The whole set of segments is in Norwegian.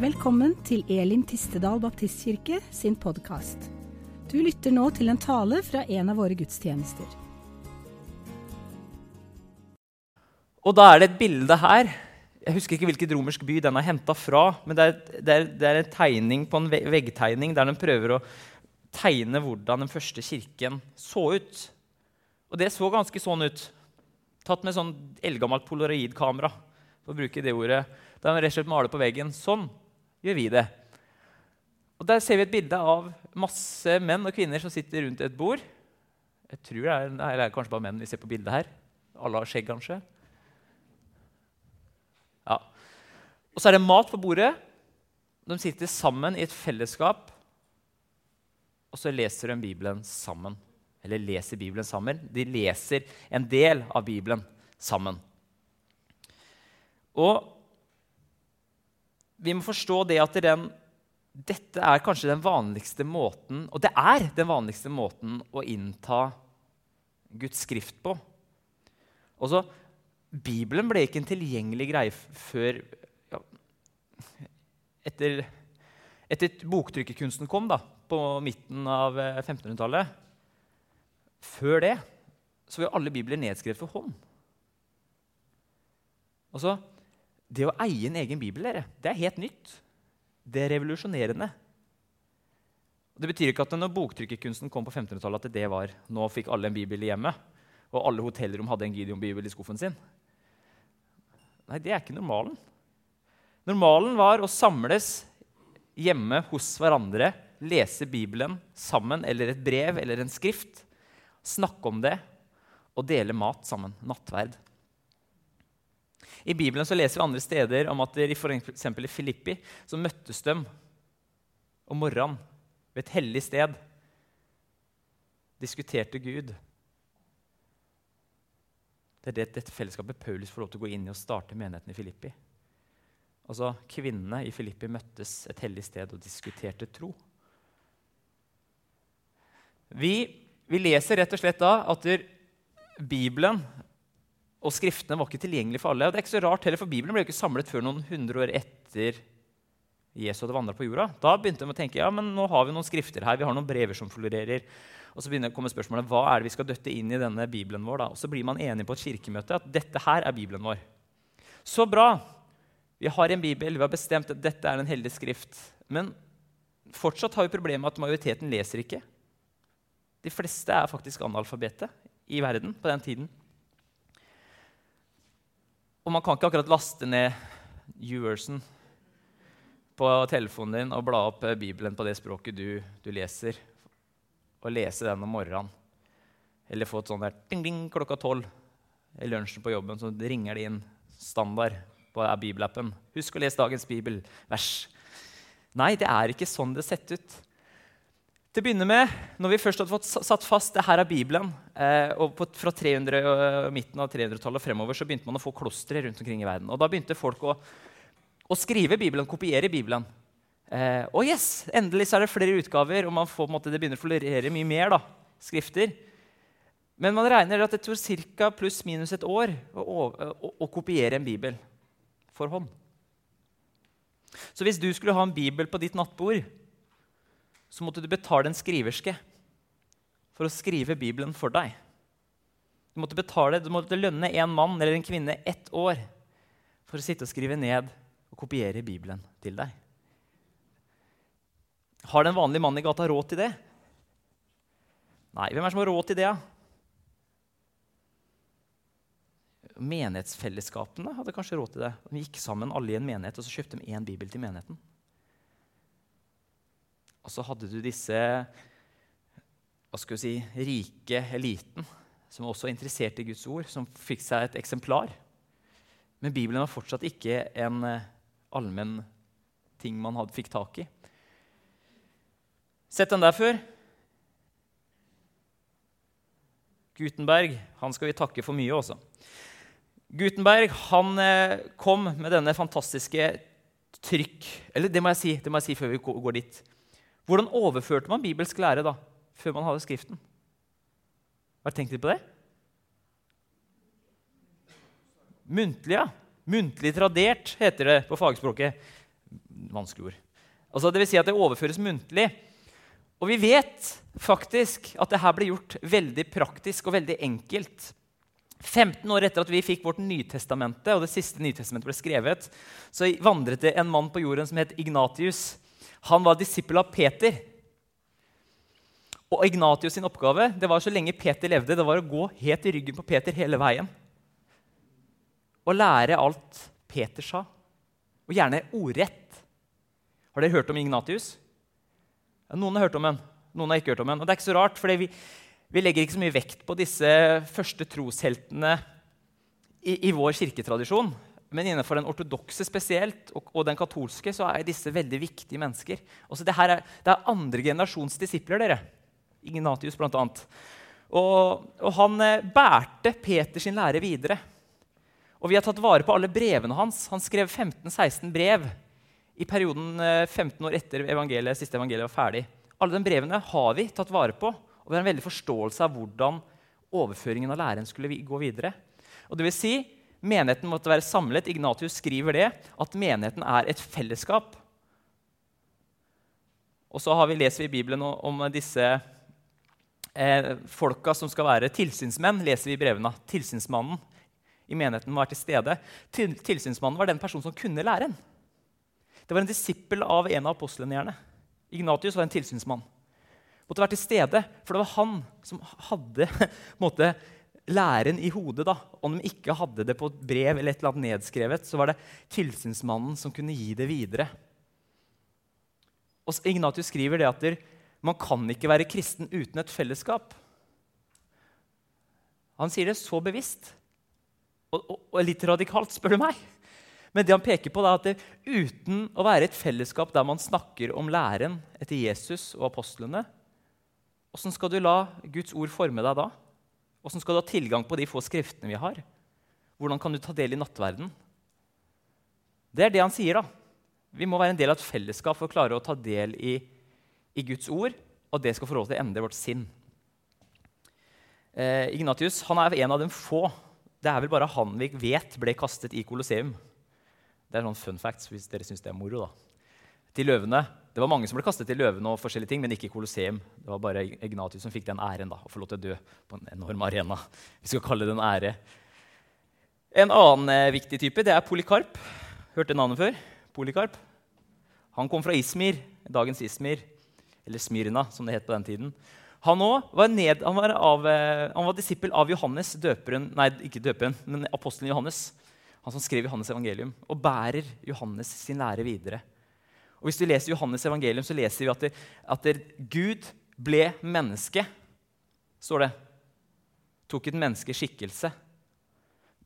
Velkommen til Elim Tistedal Baptistkirke sin podkast. Du lytter nå til en tale fra en av våre gudstjenester. Og da er det et bilde her. Jeg husker ikke hvilken romersk by den er henta fra. Men det er, det, er, det er, en tegning på en veggtegning der den prøver å tegne hvordan den første kirken så ut. Og det så ganske sånn ut. Tatt med sånn eldgammelt polaroidkamera. For å bruke det ordet. Der man rett og slett male på veggen. Sånn gjør vi det. Og Der ser vi et bilde av masse menn og kvinner som sitter rundt et bord. Jeg tror det er, nei, det er kanskje bare menn vi ser på bildet her. Alle har skjegg, kanskje. Ja. Og så er det mat på bordet. De sitter sammen i et fellesskap, og så leser de Bibelen sammen. Eller leser Bibelen sammen. De leser en del av Bibelen sammen. Og vi må forstå det at den, dette er kanskje den vanligste måten Og det er den vanligste måten å innta Guds skrift på. Også, Bibelen ble ikke en tilgjengelig greie før ja, etter, etter boktrykkerkunsten kom da, på midten av 1500-tallet. Eh, før det så var jo alle bibler nedskrevet for hånd. Altså, det å eie en egen bibel dere, det er helt nytt. Det er revolusjonerende. Det betyr ikke at når boktrykkerkunsten kom på 1500-tallet, at det var nå fikk alle en bibel i hjemmet, og alle hotellrom hadde en Gideon-bibel i skuffen sin. Nei, det er ikke normalen. Normalen var å samles hjemme hos hverandre, lese Bibelen sammen eller et brev eller en skrift, snakke om det og dele mat sammen. Nattverd. I Bibelen så leser vi andre steder om at i f.eks. i Filippi så møttes de om morgenen ved et hellig sted. Diskuterte Gud. Det er det dette fellesskapet Paulus får lov til å gå inn i og starte menigheten i Filippi. Altså, Kvinnene i Filippi møttes et hellig sted og diskuterte tro. Vi, vi leser rett og slett da at Bibelen og Skriftene var ikke tilgjengelige for alle. Og det er ikke så rart heller, for Bibelen ble ikke samlet før noen hundre år etter Jesus hadde vandra på jorda. Da begynte de å tenke ja, men nå har vi noen skrifter her, vi har noen brever som florerer. Og så begynner det å komme spørsmålet, Hva er det vi skal døtte inn i denne Bibelen vår? da? Og Så blir man enig på et kirkemøte at dette her er Bibelen vår. Så bra! Vi har en bibel, vi har bestemt at dette er en hellig skrift. Men fortsatt har vi problemet med at majoriteten leser ikke. De fleste er faktisk analfabete i verden på den tiden. Og man kan ikke akkurat laste ned Uverson på telefonen din og bla opp eh, Bibelen på det språket du, du leser, og lese den om morgenen. Eller få et sånt der ding, ding, klokka tolv i lunsjen på jobben, så ringer det inn standard på bibelappen. Husk å lese dagens bibelvers. Nei, det er ikke sånn det sett ut. Til å begynne med, når vi først hadde fått satt fast det her er Bibelen, eh, og på, fra 300, uh, midten av 300-tallet fremover så begynte man å få klostre rundt omkring i verden. Og da begynte folk å, å skrive Bibelen, kopiere Bibelen. Eh, og yes, endelig så er det flere utgaver, og får, måte, det begynner å florere mye mer. da, skrifter. Men man regner at det tar ca. pluss-minus et år å, å, å kopiere en bibel for hånd. Så hvis du skulle ha en bibel på ditt nattbord så måtte du betale en skriverske for å skrive Bibelen for deg. Du måtte betale, du måtte lønne en mann eller en kvinne ett år for å sitte og skrive ned og kopiere Bibelen til deg. Har den vanlige mannen i gata råd til det? Nei, hvem er det som har råd til det? Menighetsfellesskapene hadde kanskje råd til det. De gikk sammen alle i en menighet og så kjøpte de én bibel til menigheten. Og så hadde du disse hva skal vi si, rike eliten som også var interessert i Guds ord, som fikk seg et eksemplar. Men Bibelen var fortsatt ikke en eh, allmenn ting man hadde, fikk tak i. Sett den der før. Gutenberg han skal vi takke for mye også. Gutenberg han eh, kom med denne fantastiske trykk Eller det må jeg si, det må jeg si før vi går dit. Hvordan overførte man bibelsk lære da, før man hadde Skriften? Har tenkt litt på det? Muntlig, ja. Muntlig tradert, heter det på fagspråket. Vanskelig ord. Altså, det vil si at det overføres muntlig. Og vi vet faktisk at det her ble gjort veldig praktisk og veldig enkelt. 15 år etter at vi fikk vårt Nytestamentet, og det siste Nytestamentet ble skrevet, så vandret det en mann på jorden som het Ignatius. Han var disippel av Peter. Og Ignatius sin oppgave det var så lenge Peter levde, det var å gå helt i ryggen på Peter hele veien. Og lære alt Peter sa. Og gjerne ordrett. Har dere hørt om Ignatius? Ja, noen har hørt om ham, noen har ikke hørt om ham. Og det er ikke så rart, for vi, vi, legger ikke så mye vekt på disse første trosheltene i, i vår kirketradisjon. Men innenfor den ortodokse spesielt, og, og, den katolske så er disse veldig viktige mennesker. Også det, er, det er andre generasjons disipler. dere. Ignatius bl.a. Og, og han eh, bærte Peters lære videre. Og vi har tatt vare på alle brevene hans. Han skrev 15-16 brev i perioden 15 eh, år etter evangeliet, siste evangeliet var ferdig. Alle de brevene har vi tatt vare på, og vi har en veldig forståelse av hvordan overføringen av læren skulle gå videre. Og det vil si, Menigheten måtte være samlet. Ignatius skriver det, at menigheten er et fellesskap. Og så vi, leser vi i Bibelen om disse eh, folka som skal være tilsynsmenn, leser vi i brevene. Tilsynsmannen i menigheten være til stede. Til, tilsynsmannen var den personen som kunne læren. Det var en disippel av en av apostlene. gjerne. Ignatius var en tilsynsmann. Måtte være til stede, for det var han som hadde måte, læren i hodet. da. Om de ikke hadde det på et brev eller et eller annet nedskrevet, så var det tilsynsmannen som kunne gi det videre. Og Ignatius skriver det at man kan ikke være kristen uten et fellesskap. Han sier det så bevisst og, og, og litt radikalt, spør du meg. Men det han peker på er at det, uten å være et fellesskap der man snakker om læren etter Jesus og apostlene, åssen skal du la Guds ord forme deg da? Åssen skal du ha tilgang på de få skriftene vi har? Hvordan kan du ta del i nattverden? Det er det han sier. da. Vi må være en del av et fellesskap for å klare å ta del i i Guds ord, og det skal få lov til å endre vårt sinn. Eh, Ignatius han er en av dem få. Det er vel bare han vi vet ble kastet i Colosseum. Det er sånn fun facts hvis dere syns det er moro. da. Til løvene. Det var mange som ble kastet til løvene, og forskjellige ting, men ikke i Colosseum. Det var bare Ignatius som fikk den æren da, å få lov til å dø på en enorm arena. Vi skal kalle det en ære. En annen eh, viktig type det er Polikarp. Hørte navnet før? Polikarp. Han kom fra Ismir, dagens Ismir eller Smyrna, som det het på den tiden. Han, var, ned, var av, eh, var disippel av Johannes, døperen, nei, ikke døperen, men apostelen Johannes. Han som skrev Johannes' evangelium, og bærer Johannes sin lære videre. Og Hvis du leser Johannes' evangelium, så leser vi at, det, at det, Gud ble menneske, står det. Tok et menneskes skikkelse.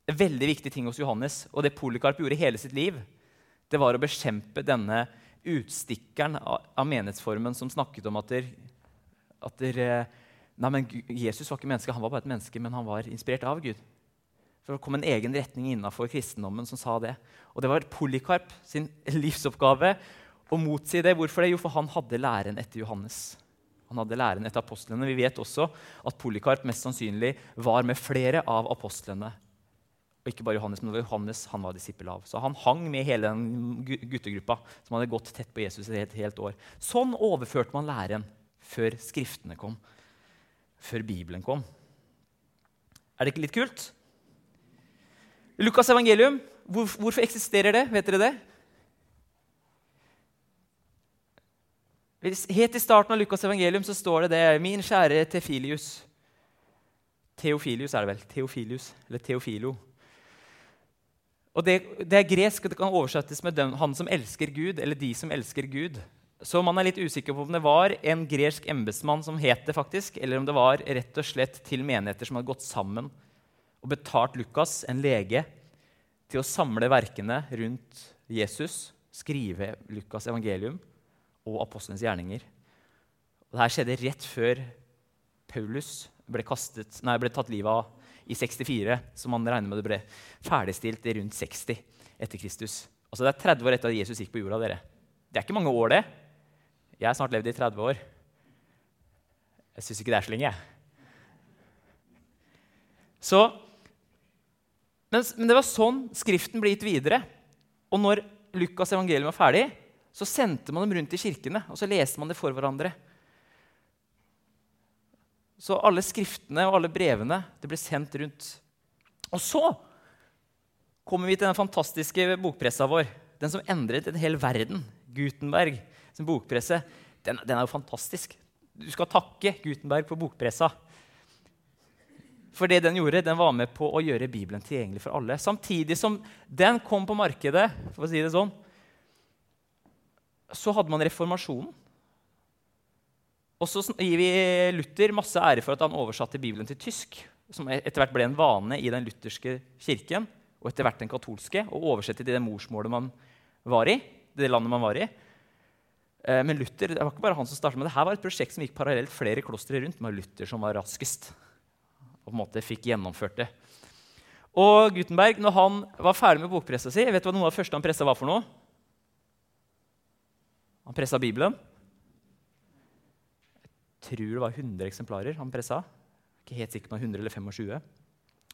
En veldig viktig ting hos Johannes, og det Polikarp gjorde hele sitt liv, det var å bekjempe denne utstikkeren av menighetsformen som snakket om at, der, at der, eh, nei, men Jesus var ikke menneske, han var bare et menneske, men han var inspirert av Gud. For Det kom en egen retning innafor kristendommen som sa det. Og det var Polikarp sin livsoppgave å motsi det. Hvorfor det? Jo, for han hadde læren etter Johannes. Han hadde læren etter apostlene. Vi vet også at Polikarp mest sannsynlig var med flere av apostlene og ikke bare Johannes, men det var Johannes han var disippel av. Så han hang med hele den guttegruppa som hadde gått tett på Jesus et helt, helt år. Sånn overførte man læren før Skriftene kom, før Bibelen kom. Er det ikke litt kult? Lukas' evangelium, hvor, hvorfor eksisterer det? Vet dere det? Helt i starten av Lukas' evangelium så står det det. Min kjære Tefilius. Teofilius er det vel. Teofilius, eller Teofilo. Og det, det, er gresk, og det kan oversettes med den, 'han som elsker Gud', eller 'de som elsker Gud'. Så man er litt usikker på om det var en gresk embetsmann som het det, faktisk, eller om det var rett og slett til menigheter som hadde gått sammen og betalt Lukas, en lege, til å samle verkene rundt Jesus, skrive Lukas' evangelium og apostlenes gjerninger. Og Dette skjedde rett før Paulus ble, kastet, nei, ble tatt livet av i 64, som man regner med det ble ferdigstilt i rundt 60 etter Kristus. Altså Det er 30 år etter at Jesus gikk på jorda. dere. Det er ikke mange år, det. Jeg har snart levd i 30 år. Jeg syns ikke det er så lenge. Så, men, men, det var sånn Skriften ble gitt videre. Og når Lukas' evangelium var ferdig, Så sendte man dem rundt i kirkene, og så leste man det for hverandre. Så alle skriftene og alle brevene det ble sendt rundt. Og så kommer vi til den fantastiske bokpressa vår. Den som endret en hel verden. Gutenberg sin bokpresse. Den, den, er jo fantastisk. Du skal takke Gutenberg på bokpressa. For det den gjorde, den var med på å gjøre Bibelen tilgjengelig for alle. Samtidig som den kom på markedet, for å si det sånn, så hadde man reformasjonen. Og så gir vi Luther masse ære for at han oversatte Bibelen til tysk, som etter hvert ble en vane i den lutherske kirken, og etter hvert den katolske, å oversette til det morsmålet man var i, det landet man var i. Eh, men Luther det var ikke bare han som startet, med det her var et prosjekt som gikk parallelt flere klostre rundt, med Luther som var raskest og på en måte fikk gjennomført det. Og Gutenberg, når han var ferdig med bokpressa si, vet du hva noe av det første han pressa var for noe? Han pressa Bibelen Jeg tror det var 100 eksemplarer han pressa. Ikke helt sikker på 100 eller 25.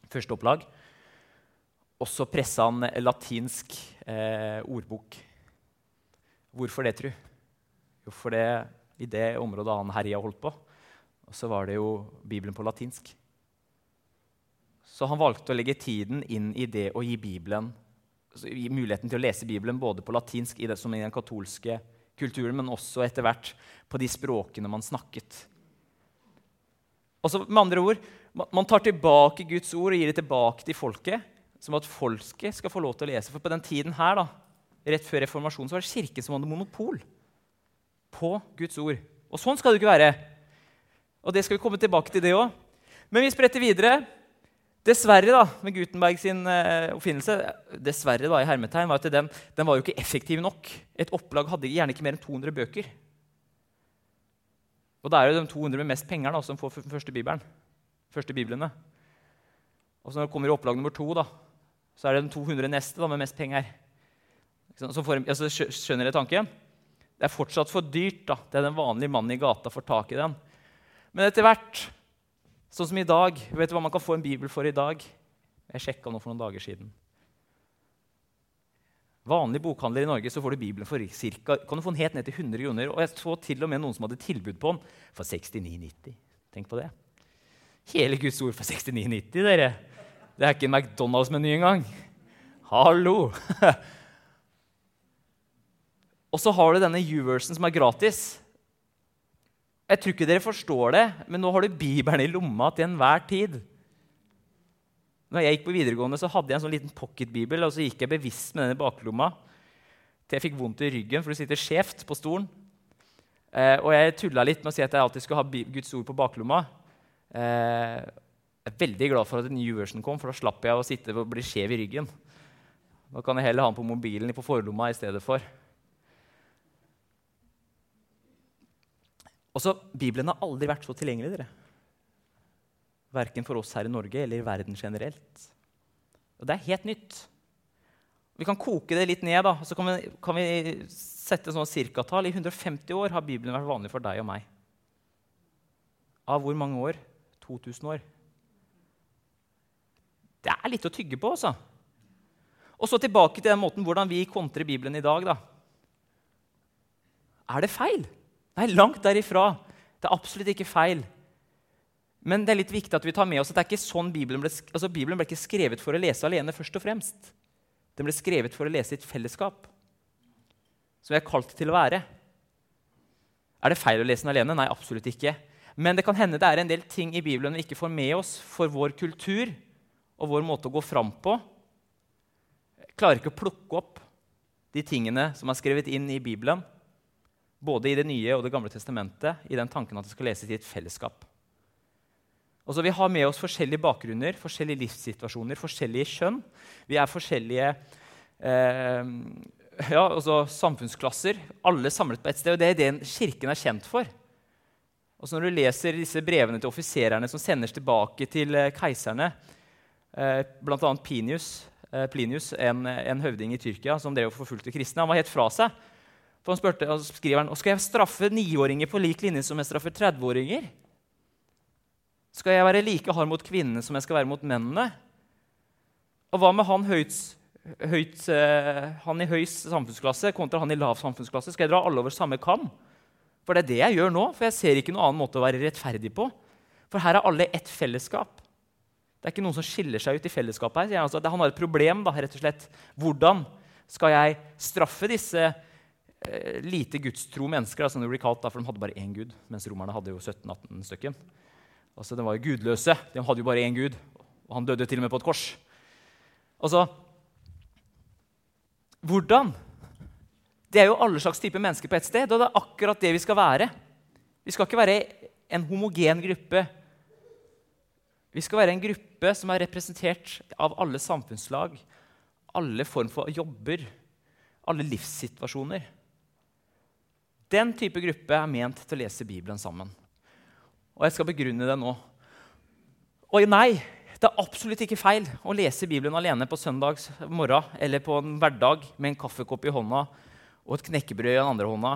Første opplag. Og så pressa han latinsk eh, ordbok. Hvorfor det, tru? Jo, for det, i det området han herja holdt på, så var det jo Bibelen på latinsk. Så han valgte å legge tiden inn i det å gi Bibelen, altså gi muligheten til å lese Bibelen både på latinsk i det som i den katolske kulturen, men også etter hvert på de språkene man snakket. Altså, med andre ord, Man tar tilbake Guds ord og gir det tilbake til folket, som at folket skal få lov til å lese. For på den tiden her, da, rett før reformasjonen, så var det kirken som hadde monopol på Guds ord. Og sånn skal det ikke være. Og det skal vi komme tilbake til, det òg. Men vi spretter videre. Dessverre, da, med Gutenberg sin uh, oppfinnelse, dessverre da, i hermetegn, var at den, den var jo ikke effektiv nok. Et opplag hadde gjerne ikke mer enn 200 bøker. Og da er det de 200 med mest penger da, som får den første bibelen. Første biblene. Og så når det kommer opplag nummer to, da, så er det de 200 neste da, med mest penger. Så får, altså, skjønner dere tanken? Det er fortsatt for dyrt. da. Det er den vanlige mannen i gata får tak i den. Men etter hvert Sånn som i dag. Vet du hva man kan få en bibel for i dag? Jeg sjekka nå for noen dager siden. Vanlig bokhandler i Norge så får du Bibelen for cirka, kan du få den helt ned til 100 kroner. Og jeg så til og med noen som hadde tilbud på den for 69,90. Tenk på det. Hele Guds ord for 69,90, dere. Det er ikke en McDonald's-meny engang. Hallo! og så har du denne U-versen som er gratis. Jeg tror ikke dere forstår det, men nå har du Bibelen i lomma til enhver tid. Når jeg gikk på videregående, så hadde jeg en sånn liten pocketbibel, og så gikk jeg bevisst med den i baklomma til jeg fikk vondt i ryggen, for du sitter skjevt på stolen. Eh, og jeg tulla litt med å si at jeg alltid skulle ha Guds ord på baklomma. Eh, jeg er veldig glad for at new version kom, for da slapp jeg å sitte og bli skjev i ryggen. Da kan jeg heller ha den på mobilen på forlomma i stedet for. Også, Bibelen har aldri vært så tilgjengelig. dere. Verken for oss her i Norge eller i verden generelt. Og det er helt nytt. Vi kan koke det litt ned. da, så kan vi, kan vi sette sånn cirkatall. I 150 år har Bibelen vært vanlig for deg og meg. Av hvor mange år? 2000 år. Det er litt å tygge på, altså. Og så tilbake til den måten hvordan vi kontrer Bibelen i dag. da. Er det feil? Nei, langt derifra. Det er absolutt ikke feil. Men det er litt viktig at vi tar med oss at det er ikke sånn Bibelen ble, altså Bibelen ble ikke skrevet for å lese alene. først og fremst. Den ble skrevet for å lese i et fellesskap, som vi er kalt til å være. Er det feil å lese den alene? Nei, absolutt ikke. Men det kan hende det er en del ting i Bibelen vi ikke får med oss for vår kultur og vår måte å gå fram på. Jeg klarer ikke å plukke opp de tingene som er skrevet inn i Bibelen både i Det nye og Det gamle testamentet, i den tanken at det skal leses i et fellesskap. Altså, vi har med oss forskjellige bakgrunner, forskjellige livssituasjoner, forskjellige kjønn. Vi er forskjellige eh, ja, altså samfunnsklasser, alle samlet på ett sted. og Det er det Kirken er kjent for. Og så Når du leser disse brevene til offiserene som sendes tilbake til eh, keiserne, eh, bl.a. Plinius, eh, Plinius en, en, høvding i Tyrkia som drev og forfulgte kristne, han var helt fra seg. For han spurte, og skriver han, skal jeg straffe niåringer på lik linje som jeg straffer 30-åringer. Skal jeg være like hard mot kvinnene som jeg skal være mot mennene? Og hva med han høyt, høyt, eh, han i høy samfunnsklasse kontra han i lav samfunnsklasse? Skal jeg dra alle over samme kam? For det er det jeg gjør nå. For jeg ser ikke noen annen måte å være rettferdig på. For her er alle ett fellesskap. Det er ikke noen som skiller seg ut i fellesskapet. her. Altså, han har et problem. da, rett og slett. Hvordan skal jeg straffe disse lite gudstro mennesker? som det blir kalt, for De hadde bare én gud, mens romerne hadde jo 17-18 stykker. Altså, De var jo gudløse. De hadde jo bare én gud. Og han døde til og med på et kors. Altså, Hvordan? Det er jo alle slags typer mennesker på ett sted, og det er akkurat det vi skal være. Vi skal ikke være en homogen gruppe. Vi skal være en gruppe som er representert av alle samfunnslag, alle form for jobber, alle livssituasjoner. Den type gruppe er ment til å lese Bibelen sammen. Og jeg skal begrunne det nå. Og nei, det er absolutt ikke feil å lese Bibelen alene på søndags morgen eller på en hverdag med en kaffekopp i hånda og et knekkebrød i den andre hånda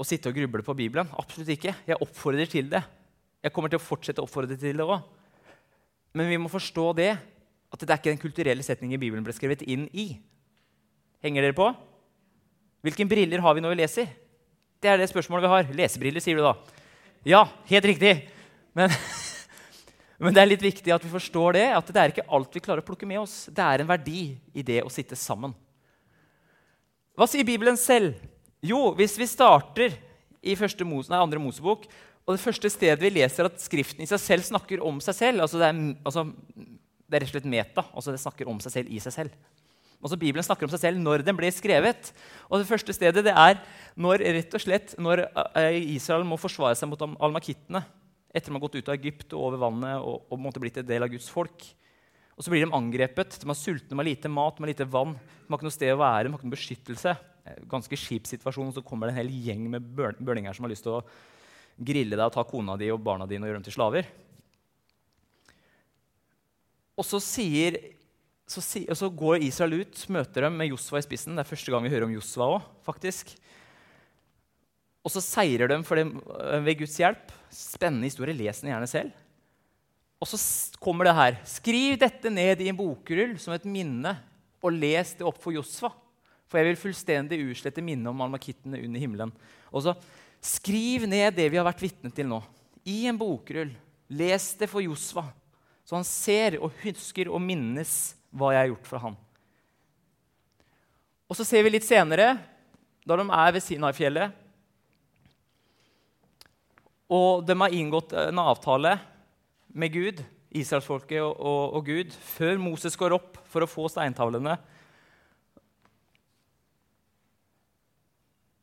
og sitte og gruble på Bibelen. Absolutt ikke. Jeg oppfordrer til det. Jeg kommer til å fortsette å oppfordre til det òg. Men vi må forstå det, at det er ikke den kulturelle setningen Bibelen ble skrevet inn i. Henger dere på? Hvilke briller har vi når vi leser? Det er det spørsmålet vi har. Lesebriller, sier du da. Ja, helt riktig. Men, men, det er litt viktig at vi forstår det, at det er ikke alt vi klarer å plukke med oss. Det er en verdi i det å sitte sammen. Hva sier Bibelen selv? Jo, hvis vi starter i Mos, nei, andre Mosebok, og det første stedet vi leser at Skriften i seg selv snakker om seg selv altså det, er, altså, det er rett og slett meta. altså Det snakker om seg selv i seg selv. Altså Bibelen snakker om seg selv når den ble skrevet. Og Det første stedet det er når, rett og slett, når eh, Israel må forsvare seg mot almakittene etter de har gått ut av Egypt og over vannet og, og måtte blitt en del av Guds folk. Og så blir de angrepet. De er sultne, de har lite mat, de har lite vann. De har ikke noe sted å være, de har ikke noe beskyttelse. Eh, ganske kjip situasjon, og så kommer det en hel gjeng med børninger som har lyst til å grille deg og ta kona di og barna dine og gjøre dem til slaver. Og så, sier, så, si, så går Israel ut, møter dem med Josva i spissen. Det er første gang vi hører om Josva òg, faktisk. Og så seirer de dem ved Guds hjelp. Spennende historie. Les den gjerne selv. Og så kommer det her. Skriv dette ned i en bokrull som et minne, og les det opp for Josva. For jeg vil fullstendig utslette minnet om almakittene under himmelen. Og så Skriv ned det vi har vært vitne til nå, i en bokrull. Les det for Josva, så han ser og husker og minnes hva jeg har gjort for han. Og så ser vi litt senere, da de er ved Sinai-fjellet, og de har inngått en avtale med Gud, israelsfolket og, og, og Gud, før Moses går opp for å få steintavlene.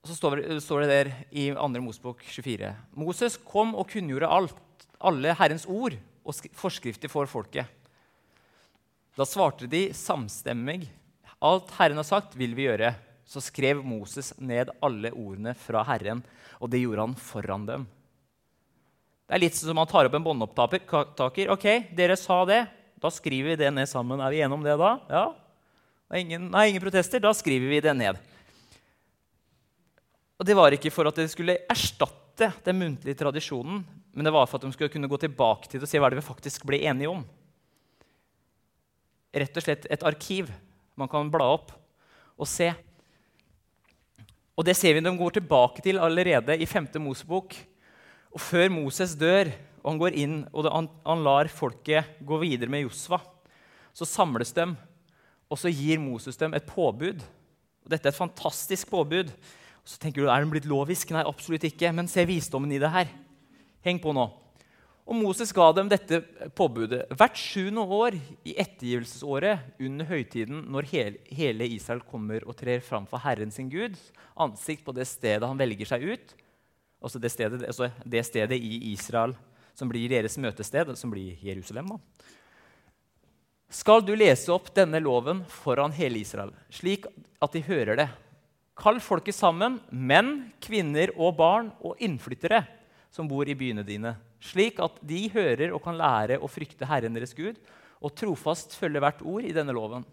Og så står, står det der i 2. Mosebok 24.: Moses kom og kunngjorde alt, alle Herrens ord og forskrifter for folket. Da svarte de samstemmig. Alt Herren har sagt, vil vi gjøre. Så skrev Moses ned alle ordene fra Herren, og det gjorde han foran dem. Det er litt som man tar opp en båndopptaker. Ok, dere sa det. Da skriver vi det ned sammen. Er vi enige om det da? Ja? Ingen, nei, ingen protester. Da skriver vi det ned. Og Det var ikke for at det skulle erstatte den muntlige tradisjonen, men det var for at de skulle kunne gå tilbake til det og se hva det vi faktisk ble enige om. Rett og slett et arkiv man kan bla opp og se. Og Det ser vi de går tilbake til allerede i 5. Mosebok og før Moses dør, og han går inn og han, lar folket gå videre med Josva, så samles de, og så gir Moses dem et påbud. Og dette er et fantastisk påbud. Og så tenker du, Er den blitt lovisk? Nei, absolutt ikke. Men se visdommen i det her. Heng på nå. Og Moses ga dem dette påbudet. Hvert sjuende år i ettergivelsesåret under høytiden, når hele, Israel kommer og trer fram for Herren sin Gud, ansikt på det stedet han velger seg ut, Altså det stedet, altså det stedet, i Israel som blir deres møtested, som blir Jerusalem. Da. Skal du lese opp denne loven foran hele Israel, slik at de hører det? Kall folket sammen, menn, kvinner og barn og innflyttere som bor i byene dine, slik at de hører og kan lære å frykte Herren deres Gud og trofast følge hvert ord i denne loven.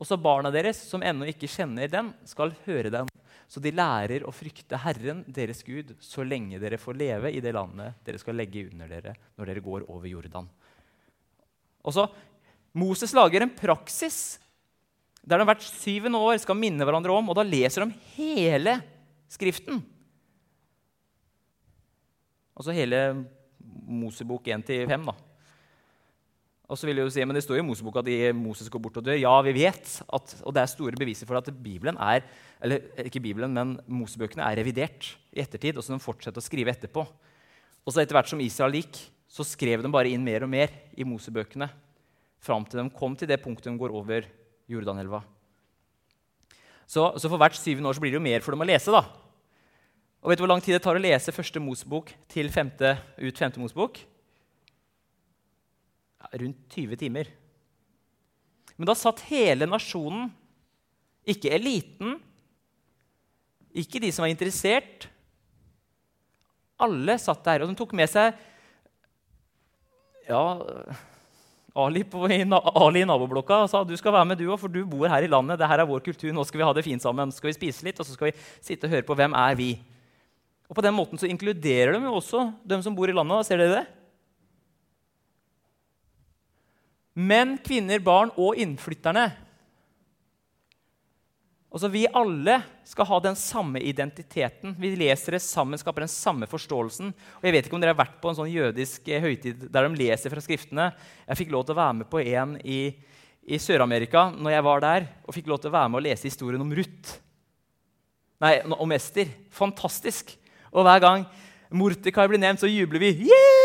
Også barna deres, som ennå ikke kjenner den, skal høre den så de lærer å frykte Herren, deres Gud, så lenge dere får leve i det landet dere skal legge under dere når dere går over Jordan. Og så, Moses lager en praksis der de hvert syvende år skal minne hverandre om, og da leser de hele Skriften. Altså hele Mosebok 1-5. da. Og så vil jeg jo si, men Det står jo i Mosebok at Moses går bort og dør. Ja, vi vet, at, og det er store beviser for at Bibelen er, eller ikke Bibelen, men Mosebøkene er revidert i ettertid. og så de fortsetter å skrive etterpå. Og så etter hvert som Israel gikk, så skrev de bare inn mer og mer i Mosebøkene. Fram til de kom til det punktet de går over Jordanelva. Så, så, for hvert syvende år så blir det jo mer for dem å lese. da. Og vet du hvor lang tid det tar å lese første Mosebok til femte, ut femte Mosebok? Ja, rundt 20 timer. Men da satt hele nasjonen, ikke eliten, ikke de som var interessert. Alle satt der, og de tok med seg ja, Ali, på, Ali i naboblokka og sa du skal være med, du òg, for du bor her i landet. det her er vår kultur, nå skal vi ha det fint sammen. Skal vi spise litt, og så skal vi sitte og høre på hvem er vi Og På den måten så inkluderer de jo også dem som bor i landet. Ser dere det? Menn, kvinner, barn og innflytterne Altså, Vi alle skal ha den samme identiteten. Vi leser det sammen, skaper den samme forståelsen. Og jeg vet ikke om dere har vært på en sånn jødisk eh, høytid der de leser fra Skriftene. Jeg fikk lov til å være med på en i, i Sør-Amerika når jeg var der, og fikk lov til å være med og lese historien om Ruth. Nei, om Ester. Fantastisk. Og hver gang Mortikai blir nevnt, så jubler vi. Yeah!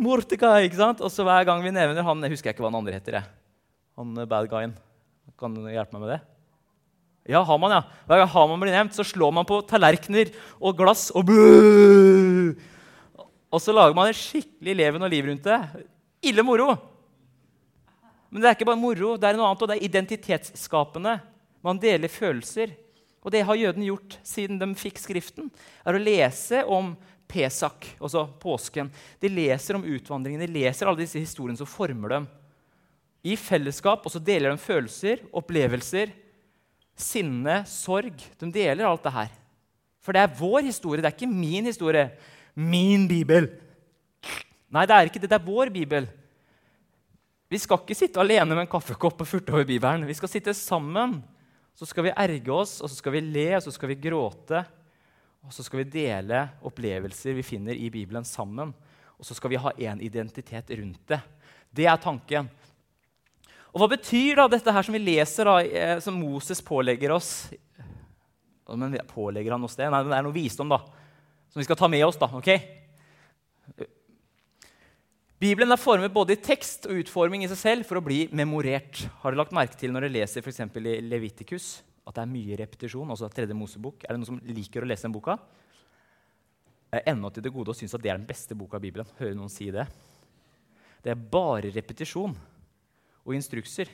Ikke sant? Og så hver gang vi nevner han Jeg husker ikke hva han andre heter. Jeg. Han eh, bad guyen. Kan du hjelpe meg med det? Ja, Haman, ja. Hver gang Haman blir nevnt, så slår man på tallerkener og glass og bø! Og så lager man et skikkelig leven og liv rundt det. Ille moro. Men det er ikke bare moro, det er noe annet, og det er identitetsskapende. Man deler følelser. Og det har jødene gjort siden de fikk Skriften, er å lese om Pesak, altså påsken. De leser om utvandringen, de leser alle disse historiene som former dem. I fellesskap, og så deler de følelser, opplevelser, sinne, sorg. De deler alt det her. For det er vår historie, det er ikke min historie. Min bibel. Nei, det er ikke det. Det er vår bibel. Vi skal ikke sitte alene med en kaffekopp og furte over Bibelen. Vi skal sitte sammen. Så skal vi erge oss, og så skal vi le, og så skal vi gråte. Og så skal vi dele opplevelser vi finner i Bibelen, sammen. Og så skal vi ha én identitet rundt det. Det er tanken. Og Hva betyr da dette her som vi leser, da, eh, som Moses pålegger oss? Men pålegger han oss det? Nei, det er noe visdom da, som vi skal ta med oss. da, ok? Bibelen er formet både i tekst og utforming i seg selv for å bli memorert. Har du lagt merke til når du leser for i Levitikus, at det er mye repetisjon? altså tredje Mosebok? Er det noen som liker å lese den boka? Ennå til det gode og syns at det er den beste boka i Bibelen. Hører noen si det? Det er bare repetisjon og instrukser.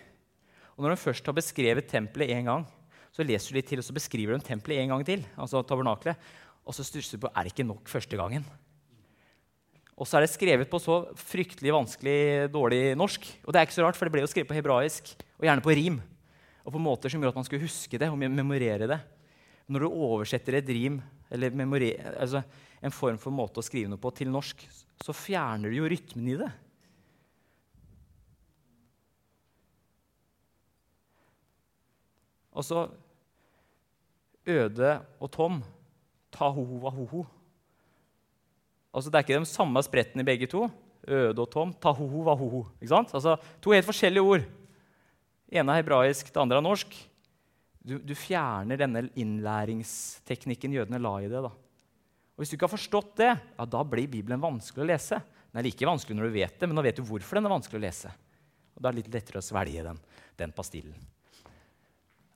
Og når de først har beskrevet tempelet én gang, så leser du litt til, og så beskriver de tempelet en gang til. altså tabernaklet, Og så stusser du på er det ikke nok første gangen. Og så er det skrevet på så fryktelig vanskelig, dårlig norsk. Og det er ikke så rart, for det ble jo skrevet på hebraisk, og gjerne på rim. Og på måter som gjør at man skulle huske det og memorere det. Når du oversetter et rim, eller altså en form for måte å skrive noe på, til norsk, så fjerner du jo rytmen i det. Og så Øde og Tom. Tahoho wahoho. Altså, det er ikke de samme sprettene i begge to. Øde og Tom. Tahoho vahoho. Ikke sant? Altså, to helt forskjellige ord. Det ene er hebraisk, det andre er norsk. Du, du, fjerner denne innlæringsteknikken jødene la i det. da. Og Hvis du ikke har forstått det, ja, da blir Bibelen vanskelig å lese. Den er like vanskelig når du vet det, men nå vet du hvorfor den er vanskelig å lese. Og Da er det litt lettere å svelge den, den pastillen.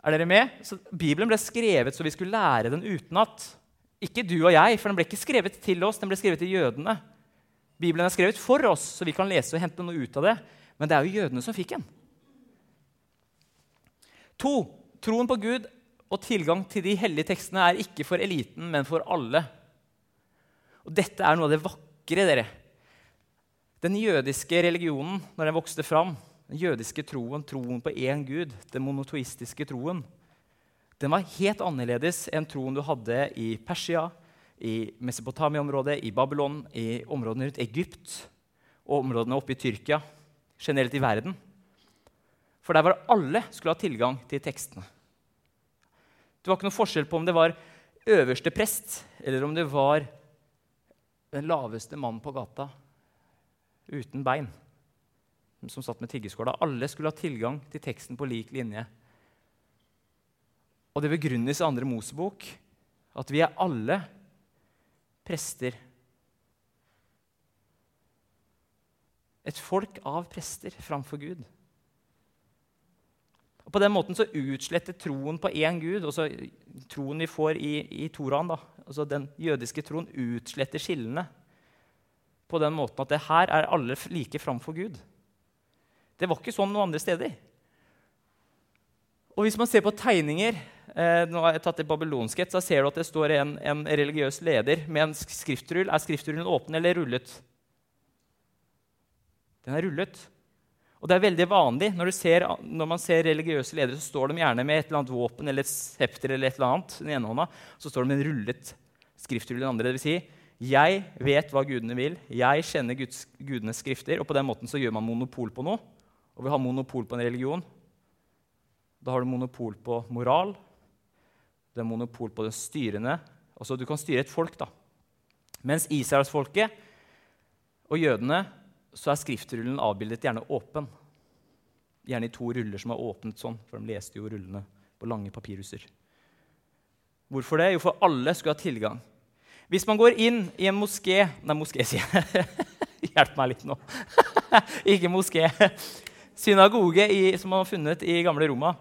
Er dere med? Så Bibelen ble skrevet så vi skulle lære den utenat. Ikke du og jeg, for den ble ikke skrevet til oss, den ble skrevet til jødene. Bibelen er skrevet for oss, så vi kan lese og hente noe ut av det. Men det er jo jødene som fikk den. To, troen på Gud og tilgang til de hellige tekstene er ikke for eliten, men for alle. Og dette er noe av det vakre, dere. Den jødiske religionen, når den vokste fram, den jødiske troen, troen på én gud, den monotoistiske troen, den var helt annerledes enn troen du hadde i Persia, i Mesopotamia-området, i Babylon, i områdene rundt Egypt og områdene oppe i Tyrkia, generelt i verden. For der var det alle skulle ha tilgang til tekstene. Det var ikke noe forskjell på om det var øverste prest, eller om det var den laveste mannen på gata uten bein som satt med tiggeskåla. Alle skulle ha tilgang til teksten på lik linje. Og det begrunnes i andre Mosebok at vi er alle prester. Et folk av prester framfor Gud. Og På den måten så utsletter troen på én Gud, altså troen vi får i, i Toraen, da, altså den jødiske troen, utsletter skillene på den måten at det her er alle like framfor Gud. Det var ikke sånn noen andre steder. Og hvis man ser på tegninger eh, nå har jeg tatt det babylonsk så ser du at det står en, en religiøs leder med en skriftrull. Er skriftrullen åpen eller rullet? Den er rullet. Og det er veldig vanlig når, ser, når, man ser religiøse ledere, så står de gjerne med et eller annet våpen eller et septer eller et eller annet den ene hånda, så står de med en rullet skriftrull i den andre. Det vil si, jeg vet hva gudene vil, jeg kjenner Guds, gudenes skrifter, og på den måten så gjør man monopol på noe og vi har monopol på en religion, da har du monopol på moral. Det er monopol på det styrende. Altså, du kan styre et folk, da. Mens Israelsfolket og jødene så er skriftrullen avbildet gjerne åpen. Gjerne i to ruller som er åpnet sånn, for de leste jo rullene på lange papirhuser. Hvorfor det? Jo, for alle skulle ha tilgang. Hvis man går inn i en moské Nei, moské, sier jeg. Hjelp meg litt nå. Ikke moské synagoge i, som man har funnet i gamle Roma.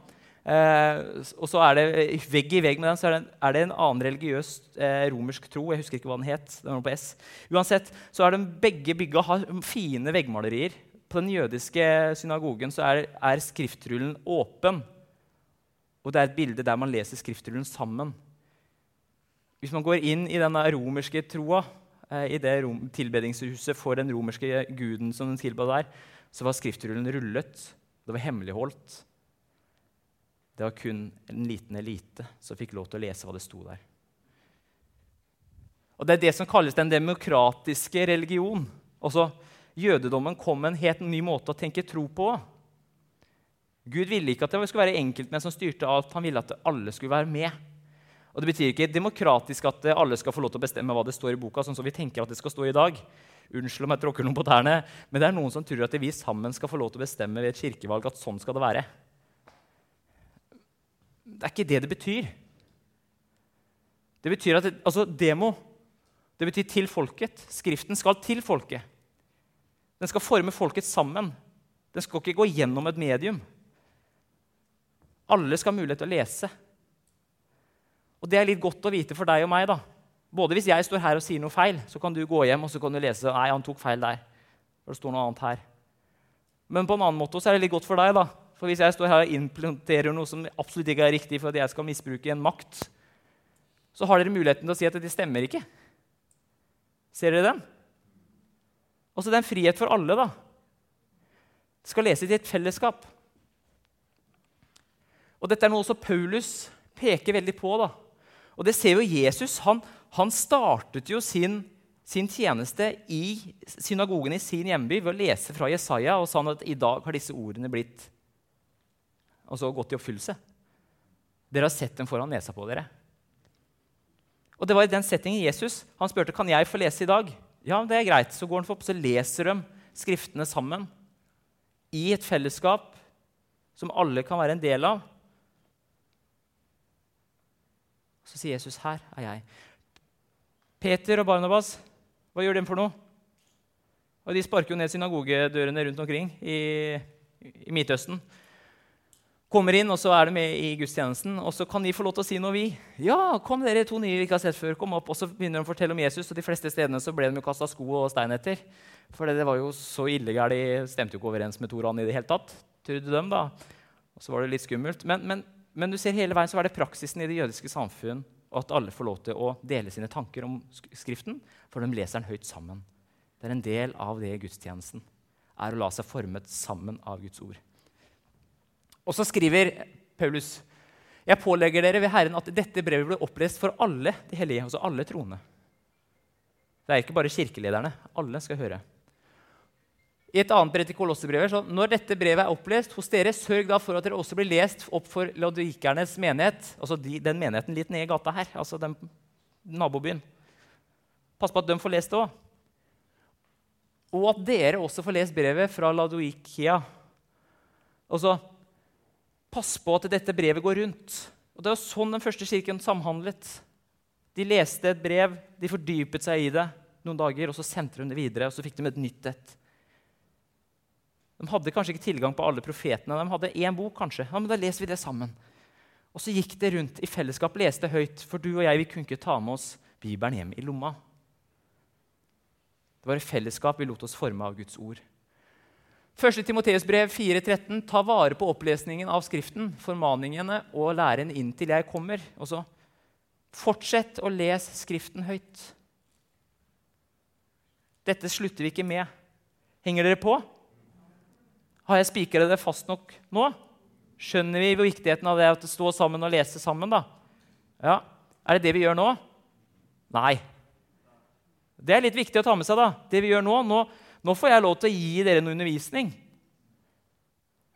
Eh, og så er det Vegg i vegg med den så er det, er det en annen religiøs eh, romersk tro. Jeg husker ikke hva den het. den var på S. Uansett så er de begge bygga har fine veggmalerier. På den jødiske synagogen så er, er skriftrullen åpen. Og det er et bilde der man leser skriftrullen sammen. Hvis man går inn i denne romerske troa, eh, i det tilbedingshuset for den romerske guden som den tilba der, så var skriftrullen rullet. Det var hemmeligholdt. Det var kun en liten elite som fikk lov til å lese hva det sto der. Og Det er det som kalles den demokratiske religion. Også Jødedommen kom med en helt ny måte å tenke tro på. Gud ville ikke at det skulle være enkeltmenn som styrte alt. Han ville at alle skulle være med. Og Det betyr ikke demokratisk at alle skal få lov til å bestemme hva det står i boka, sånn som vi tenker at det skal stå i dag. Unnskyld om jeg tråkker noen på tærne, men det er noen som tror at vi sammen skal få lov til å bestemme ved et kirkevalg at sånn skal det være. Det er ikke det det betyr. Det betyr at altså demo det betyr til folket. Skriften skal til folket. Den skal forme folket sammen. Den skal ikke gå gjennom et medium. Alle skal ha mulighet til å lese. Og det er litt godt å vite for deg og meg. da. Både hvis jeg står her og sier noe feil, så kan du gå hjem og så kan du lese nei, han tok feil der. For det står noe annet her. Men på en annen måte så er det litt godt for deg. da. For hvis jeg står her og implementerer noe som absolutt ikke er riktig for at jeg skal misbruke en makt, så har dere muligheten til å si at det stemmer ikke. Ser dere den? Også det er en frihet for alle. da. Det skal lese i et fellesskap. Og Dette er noe også Paulus peker veldig på. da. Og det ser jo Jesus. Han, han startet jo sin, sin, tjeneste i synagogen i sin hjemby ved å lese fra Jesaja og sa at i dag har disse ordene blitt altså gått i oppfyllelse. Dere har sett dem foran nesa på dere. Og det var i den settingen Jesus han spurte kan jeg få lese i dag. Ja, det er greit. Så går han opp, så leser de skriftene sammen i et fellesskap som alle kan være en del av. Så sier Jesus, 'Her er jeg'. Peter og Barnabas, hva gjør de for noe? Og De sparker jo ned synagogedørene rundt omkring i, i Midtøsten. Kommer inn, og så er de med i gudstjenesten. Og så kan de få lov til å si noe, vi. Ja, kom dere to nye vi ikke har sett før. kom opp, Og så begynner de å fortelle om Jesus, og de fleste stedene så ble de jo kasta sko og stein etter. For det var jo så illegalt. De stemte jo ikke overens med Toran i det hele tatt. Trodde de da. Og så var det litt skummelt. Men, men, men, du ser hele veien så er det praksisen i det jødiske samfunn at alle får lov til å dele sine tanker om Skriften, for de leser den høyt sammen. Det er en del av det gudstjenesten er å la seg formet sammen av Guds ord. Og så skriver Paulus jeg pålegger dere ved Herren at dette brevet blir opplest for alle de hellige, altså alle troende. Det er ikke bare kirkelederne. Alle skal høre. I et annet brev til Kolosserbrevet så når dette brevet er opplest hos dere, sørg da for at dere også blir lest opp for laodikernes menighet. Altså de, den menigheten litt nede i gata her. altså den nabobyen. Pass på at de får lest det òg. Og at dere også får lest brevet fra Ladoikia. Altså, pass på at dette brevet går rundt. Og Det var sånn den første kirken samhandlet. De leste et brev, de fordypet seg i det noen dager, og så sendte de det videre. og så fikk de et nytt et. De hadde kanskje ikke tilgang på alle profetene. De hadde én bok, kanskje. Ja, men Da leser vi det sammen. Og så gikk det rundt i fellesskap, leste høyt, for du og jeg vi kunne ikke ta med oss Bibelen hjem i lomma. Det var i fellesskap vi lot oss forme av Guds ord. 1. Timoteus brev 4,13.: Ta vare på opplesningen av Skriften, formaningene og læren inntil jeg kommer. Og så fortsett å lese Skriften høyt. Dette slutter vi ikke med. Henger dere på? Har jeg spikra det fast nok nå? Skjønner vi viktigheten av det å stå sammen og lese sammen? da? Ja. Er det det vi gjør nå? Nei. Det er litt viktig å ta med seg. da. Det vi gjør Nå nå, nå får jeg lov til å gi dere noe undervisning.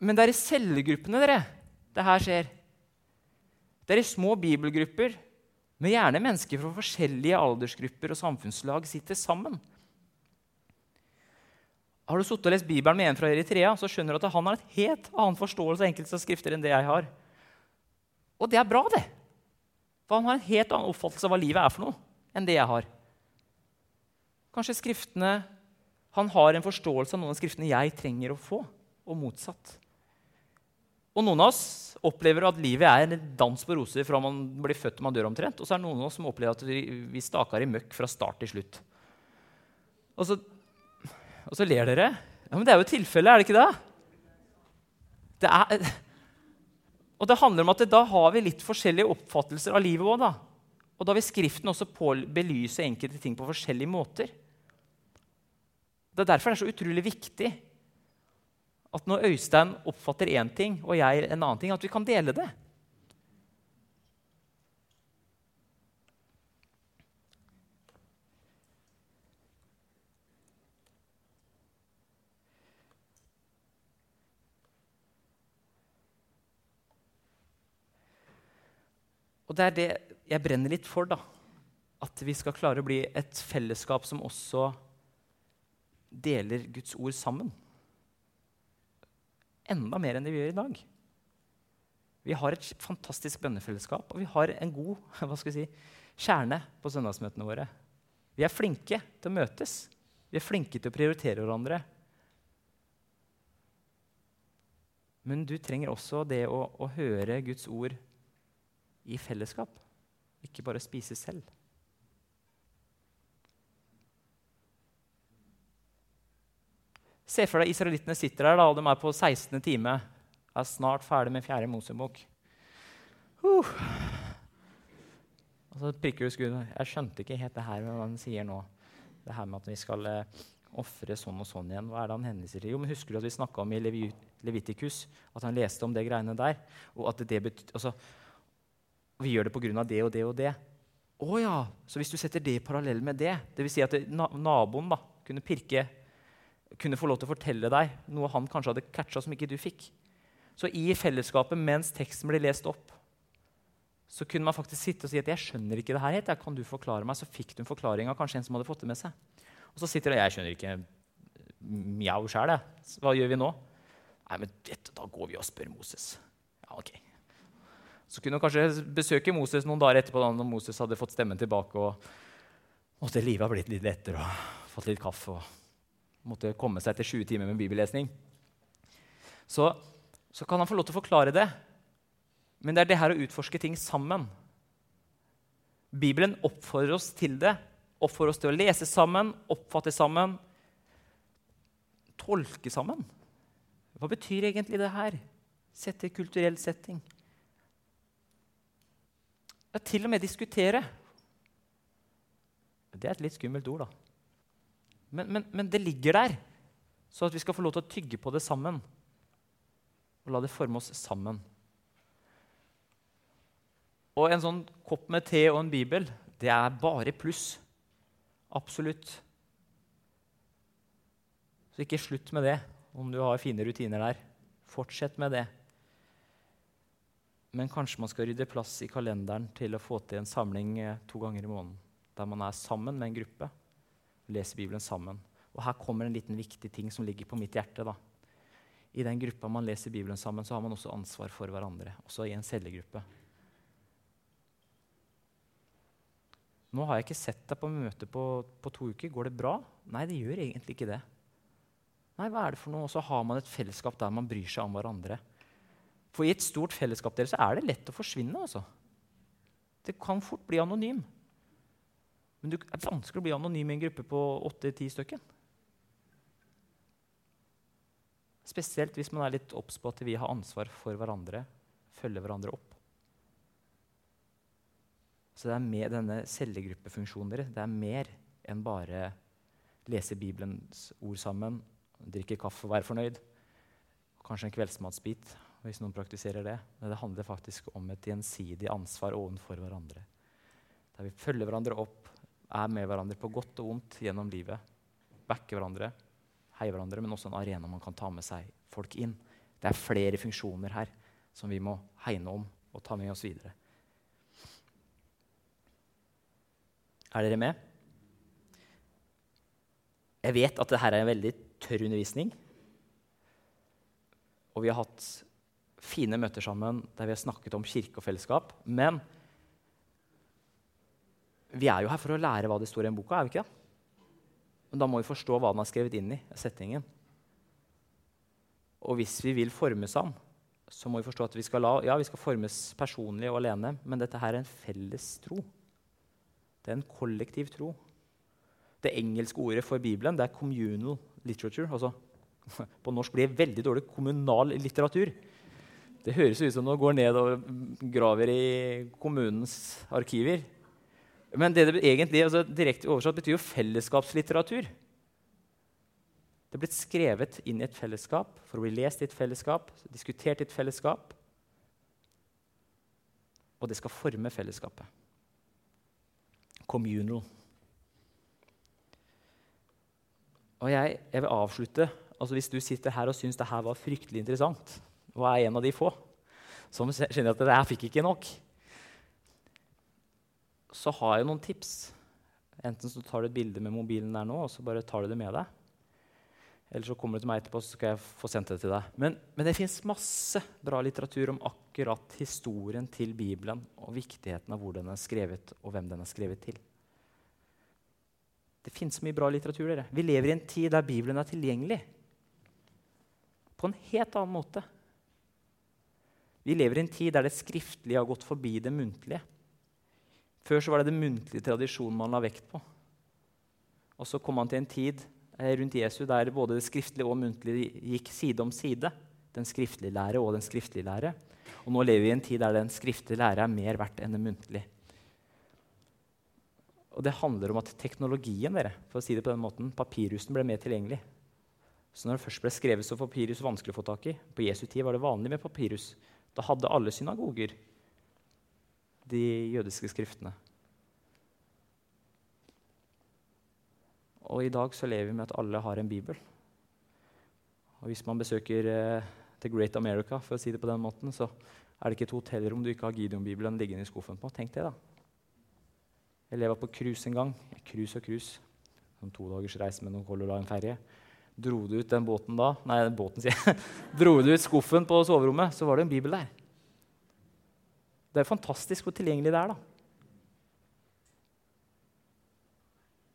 Men det er i cellegruppene dere, det her skjer. Det er i små bibelgrupper med gjerne mennesker fra forskjellige aldersgrupper og samfunnslag sitter sammen. Har du suttet og lest Bibelen med en fra Eritrea, så skjønner du at han har et helt annen forståelse av enkelte skrifter enn det jeg har. Og det er bra, det. For han har en helt annen oppfattelse av hva livet er for noe, enn det jeg har. Kanskje skriftene Han har en forståelse av noen av skriftene jeg trenger å få, og motsatt. Og noen av oss opplever at livet er en dans på roser fra man blir født til man dør omtrent. Og så er det noen av oss som opplever at vi, vi staker i møkk fra start til slutt. Og så og så ler dere. Ja, Men det er jo tilfellet, er det ikke det? det er, og det handler om at da har vi litt forskjellige oppfattelser av livet òg. Og da vil Skriften også belyse enkelte ting på forskjellige måter. Det er derfor det er så utrolig viktig at når Øystein oppfatter én ting og jeg en annen ting, at vi kan dele det. Og det er det jeg brenner litt for. da. At vi skal klare å bli et fellesskap som også deler Guds ord sammen. Enda mer enn det vi gjør i dag. Vi har et fantastisk bønnefellesskap, og vi har en god si, kjerne på søndagsmøtene våre. Vi er flinke til å møtes. Vi er flinke til å prioritere hverandre. Men du trenger også det å, å høre Guds ord i fellesskap, ikke bare spise selv. Se for deg israelittene sitter der, da, og de er på 16. time. Er snart ferdig med fjerde Mosebok. Uh. Og så prikker du skuddet. Jeg skjønte ikke helt det her hva han sier nå. Det her med at vi skal eh, ofre sånn og sånn igjen. Hva er det han henviser til? Jo, men Husker du at vi snakka om i Levitikus? At han leste om det greiene der? Og at det betyr, altså, vi gjør det pga. det og det og det. Å ja, Så hvis du setter det i parallell med det, dvs. Si at naboen da, kunne pirke, kunne få lov til å fortelle deg noe han kanskje hadde catcha som ikke du fikk Så i fellesskapet mens teksten ble lest opp, så kunne man faktisk sitte og si at 'jeg skjønner ikke det her helt'. Kan du forklare meg? Så fikk du en forklaring av kanskje en som hadde fått det med seg. Og så sitter det 'Jeg skjønner ikke mjau sjæl, Hva gjør vi nå?' Nei, men dette, Da går vi og spør Moses. Ja, ok. Så kunne hun kanskje besøke Moses noen dager etterpå, da når Moses hadde fått stemmen tilbake. og måtte livet ha blitt litt lettere og fått litt kaffe. og måtte komme seg etter 20 timer med bibellesning. Så, så kan han få lov til å forklare det. Men det er det her å utforske ting sammen. Bibelen oppfordrer oss til det. Oppfordrer oss til å lese sammen, oppfatte sammen, tolke sammen. Hva betyr egentlig det her? Sette kulturell setting. Ja, til og med diskutere. Det er et litt skummelt ord, da. Men, men, men, det ligger der, så at vi skal få lov til å tygge på det sammen. Og la det forme oss sammen. Og en sånn kopp med te og en bibel, det er bare pluss. Absolutt. Så ikke slutt med det om du har fine rutiner der. Fortsett med det. Men kanskje man skal rydde plass i kalenderen til å få til en samling eh, to ganger i måneden. Der man er sammen med en gruppe, leser Bibelen sammen. Og her kommer en liten viktig ting som ligger på mitt hjerte. da. I den gruppa man leser Bibelen sammen, så har man også ansvar for hverandre. Også i en cellegruppe. Nå har jeg ikke sett deg på møte på, på, to uker. Går det bra? Nei, det gjør egentlig ikke det. Nei, hva er det for noe? Og så har man et fellesskap der man bryr seg om hverandre. For i et stort fellesskap deres er det lett å forsvinne. altså. Det kan fort bli anonym. Men det er vanskelig å bli anonym i en gruppe på åtte-ti stykker. Spesielt hvis man er litt obs på at vi har ansvar for hverandre, følger hverandre opp. Så det er med denne cellegruppefunksjonen. Det er mer enn bare lese Bibelens ord sammen, drikke kaffe og være fornøyd. Kanskje en kveldsmatsbit, hvis noen praktiserer det. Men det handler faktisk om et gjensidig ansvar overfor hverandre. Der vi følger hverandre opp, er med hverandre på godt og vondt gjennom livet. Backer hverandre, heier hverandre, men også en arena man kan ta med seg folk inn. Det er flere funksjoner her som vi må hegne om og ta med oss videre. Er dere med? Jeg vet at dette er en veldig tørr undervisning. Og vi har hatt fine møter sammen der vi har snakket om kirke og fellesskap. Men vi er jo her for å lære hva det står i en boka. er vi ikke det? Men da må vi forstå hva den har skrevet inn i settingen. Og hvis vi vil formes ham, så må vi forstå at vi skal, la, ja, vi skal formes personlig og alene, men dette her er en felles tro. Det er en kollektiv tro. Det engelske ordet for Bibelen det er 'communal literature'. Altså, på norsk blir det veldig dårlig kommunal litteratur. Det høres ut som du går ned og graver i kommunens arkiver. Men det det egentlig altså, direkte oversatt betyr jo fellesskapslitteratur. Det er blitt skrevet inn i et fellesskap for å bli lest i et fellesskap, diskutert i et fellesskap. Og det skal forme fellesskapet communal. Og jeg, jeg, vil avslutte altså Hvis du sitter her og syns det her var fryktelig interessant, og er en av de få som kjenner at det her fikk ikke nok, så har jeg noen tips. Enten så tar du et bilde med mobilen der nå, og så bare tar du det med deg. Eller så kommer du til meg etterpå, så skal jeg få sendt det til deg. Men, men det fins masse bra litteratur om akkurat historien til Bibelen og viktigheten av hvor den er skrevet, og hvem den er skrevet til. Det fins mye bra litteratur. dere. Vi lever i en tid der Bibelen er tilgjengelig på en helt annen måte. Vi lever i en tid der det skriftlige har gått forbi det muntlige. Før så var det den muntlige tradisjonen man la vekt på. Og så kom man til en tid Eh, rundt Jesus der både det skriftlige og muntlige gikk side om side. Den skriftlige lære og den skriftlige lære. Og nå lever vi i en tid der den skriftlige lære er mer verdt enn den muntlige. Og det handler om at teknologien dere, for å si det på den måten, papirusen ble mer tilgjengelig. Så når det først ble skrevet, så var papirus vanskelig å få tak i. På Jesu tid var det vanlig med papirus. Da hadde alle synagoger de jødiske skriftene. Og i dag så lever vi med at alle har en bibel. Og hvis man besøker eh, The Great America, for å si det på den måten, så er det ikke et hotellrom du ikke har Gideon-bibelen liggende i skuffen på. Tenk det, da. Jeg leva på cruise en gang. Cruise og cruise. En to dagers reise med noen Color Line-ferje. Dro du ut den båten da Nei, båten, sier jeg. Dro du ut skuffen på soverommet, så var det en bibel der. Det er fantastisk hvor tilgjengelig det er. da.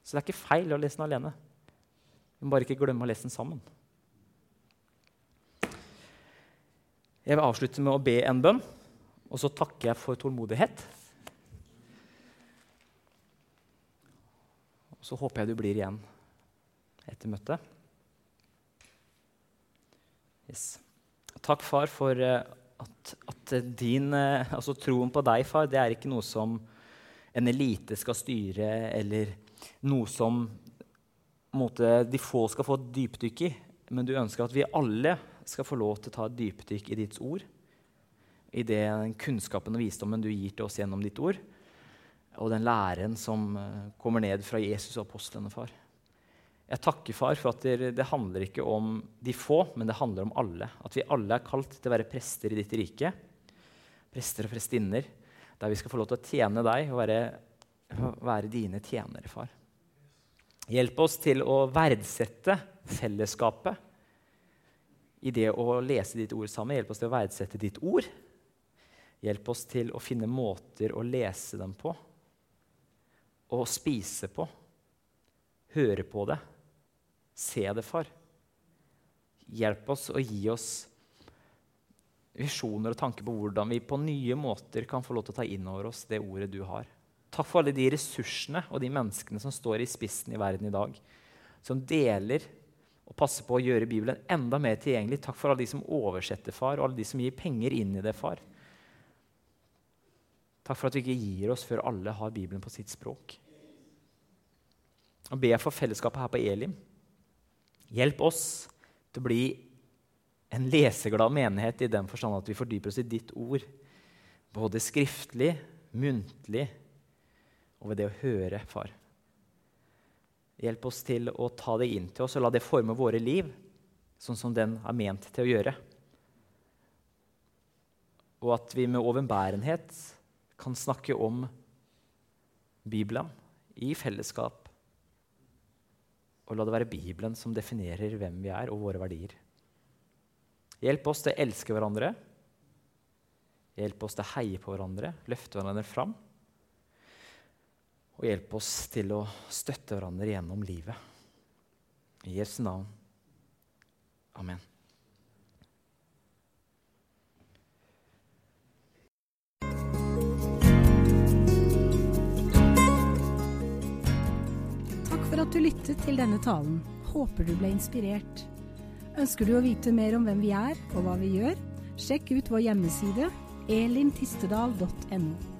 Så det er ikke feil å lese den alene. Men bare ikke glemme å lese den sammen. Jeg vil avslutte med å be en bønn, og så takker jeg for tålmodighet. Og så håper jeg du blir igjen etter møtet. Yes. Takk, far, for at, at, at din, eh, altså troen på deg, far, det er ikke noe som en elite skal styre eller noe som måte, de få skal få et dypdykk i, men du ønsker at vi alle skal få lov til å ta et dypdykk i ditt ord, i den kunnskapen og visdommen du gir til oss gjennom ditt ord, og den læren som eh, kommer ned fra Jesus og apostlene, far. Jeg takker, far, for at det handler ikke om de få, men det handler om alle. At vi alle er kalt til å være prester i ditt rike. Prester og prestinner. Der vi skal få lov til å tjene deg og være, være dine tjenere, far. Hjelp oss til å verdsette fellesskapet i det å lese ditt ord sammen. Hjelp oss til å verdsette ditt ord. Hjelp oss til å finne måter å lese dem på og spise på. Høre på det. Se det, far. Hjelp oss og gi oss visjoner og tanker på hvordan vi på nye måter kan få lov til å ta inn over oss det ordet du har. Takk for alle de ressursene og de menneskene som står i spissen i verden i dag. Som deler og passer på å gjøre Bibelen enda mer tilgjengelig. Takk for alle de som oversetter, far, og alle de som gir penger inn i det, far. Takk for at du ikke gir oss før alle har Bibelen på sitt språk. Og ber for fellesskapet her på Elim. Hjelp oss til å bli en leseglad menighet i den forstand at vi fordyper oss i ditt ord. Både skriftlig, muntlig og ved det å høre, far. Hjelp oss til å ta det inn til oss og la det forme våre liv sånn som den er ment til å gjøre. Og at vi med overbærenhet kan snakke om Bibelen i fellesskap. Og la det være Bibelen som definerer hvem vi er, og våre verdier. Hjelp oss til å elske hverandre. Hjelp oss til å heie på hverandre, løfte hverandre fram. Og hjelp oss til å støtte hverandre gjennom livet. I Jesu navn. Amen. Takk for at du lyttet til denne talen. Håper du ble inspirert. Ønsker du å vite mer om hvem vi er og hva vi gjør? Sjekk ut vår hjemmeside elintistedal.no.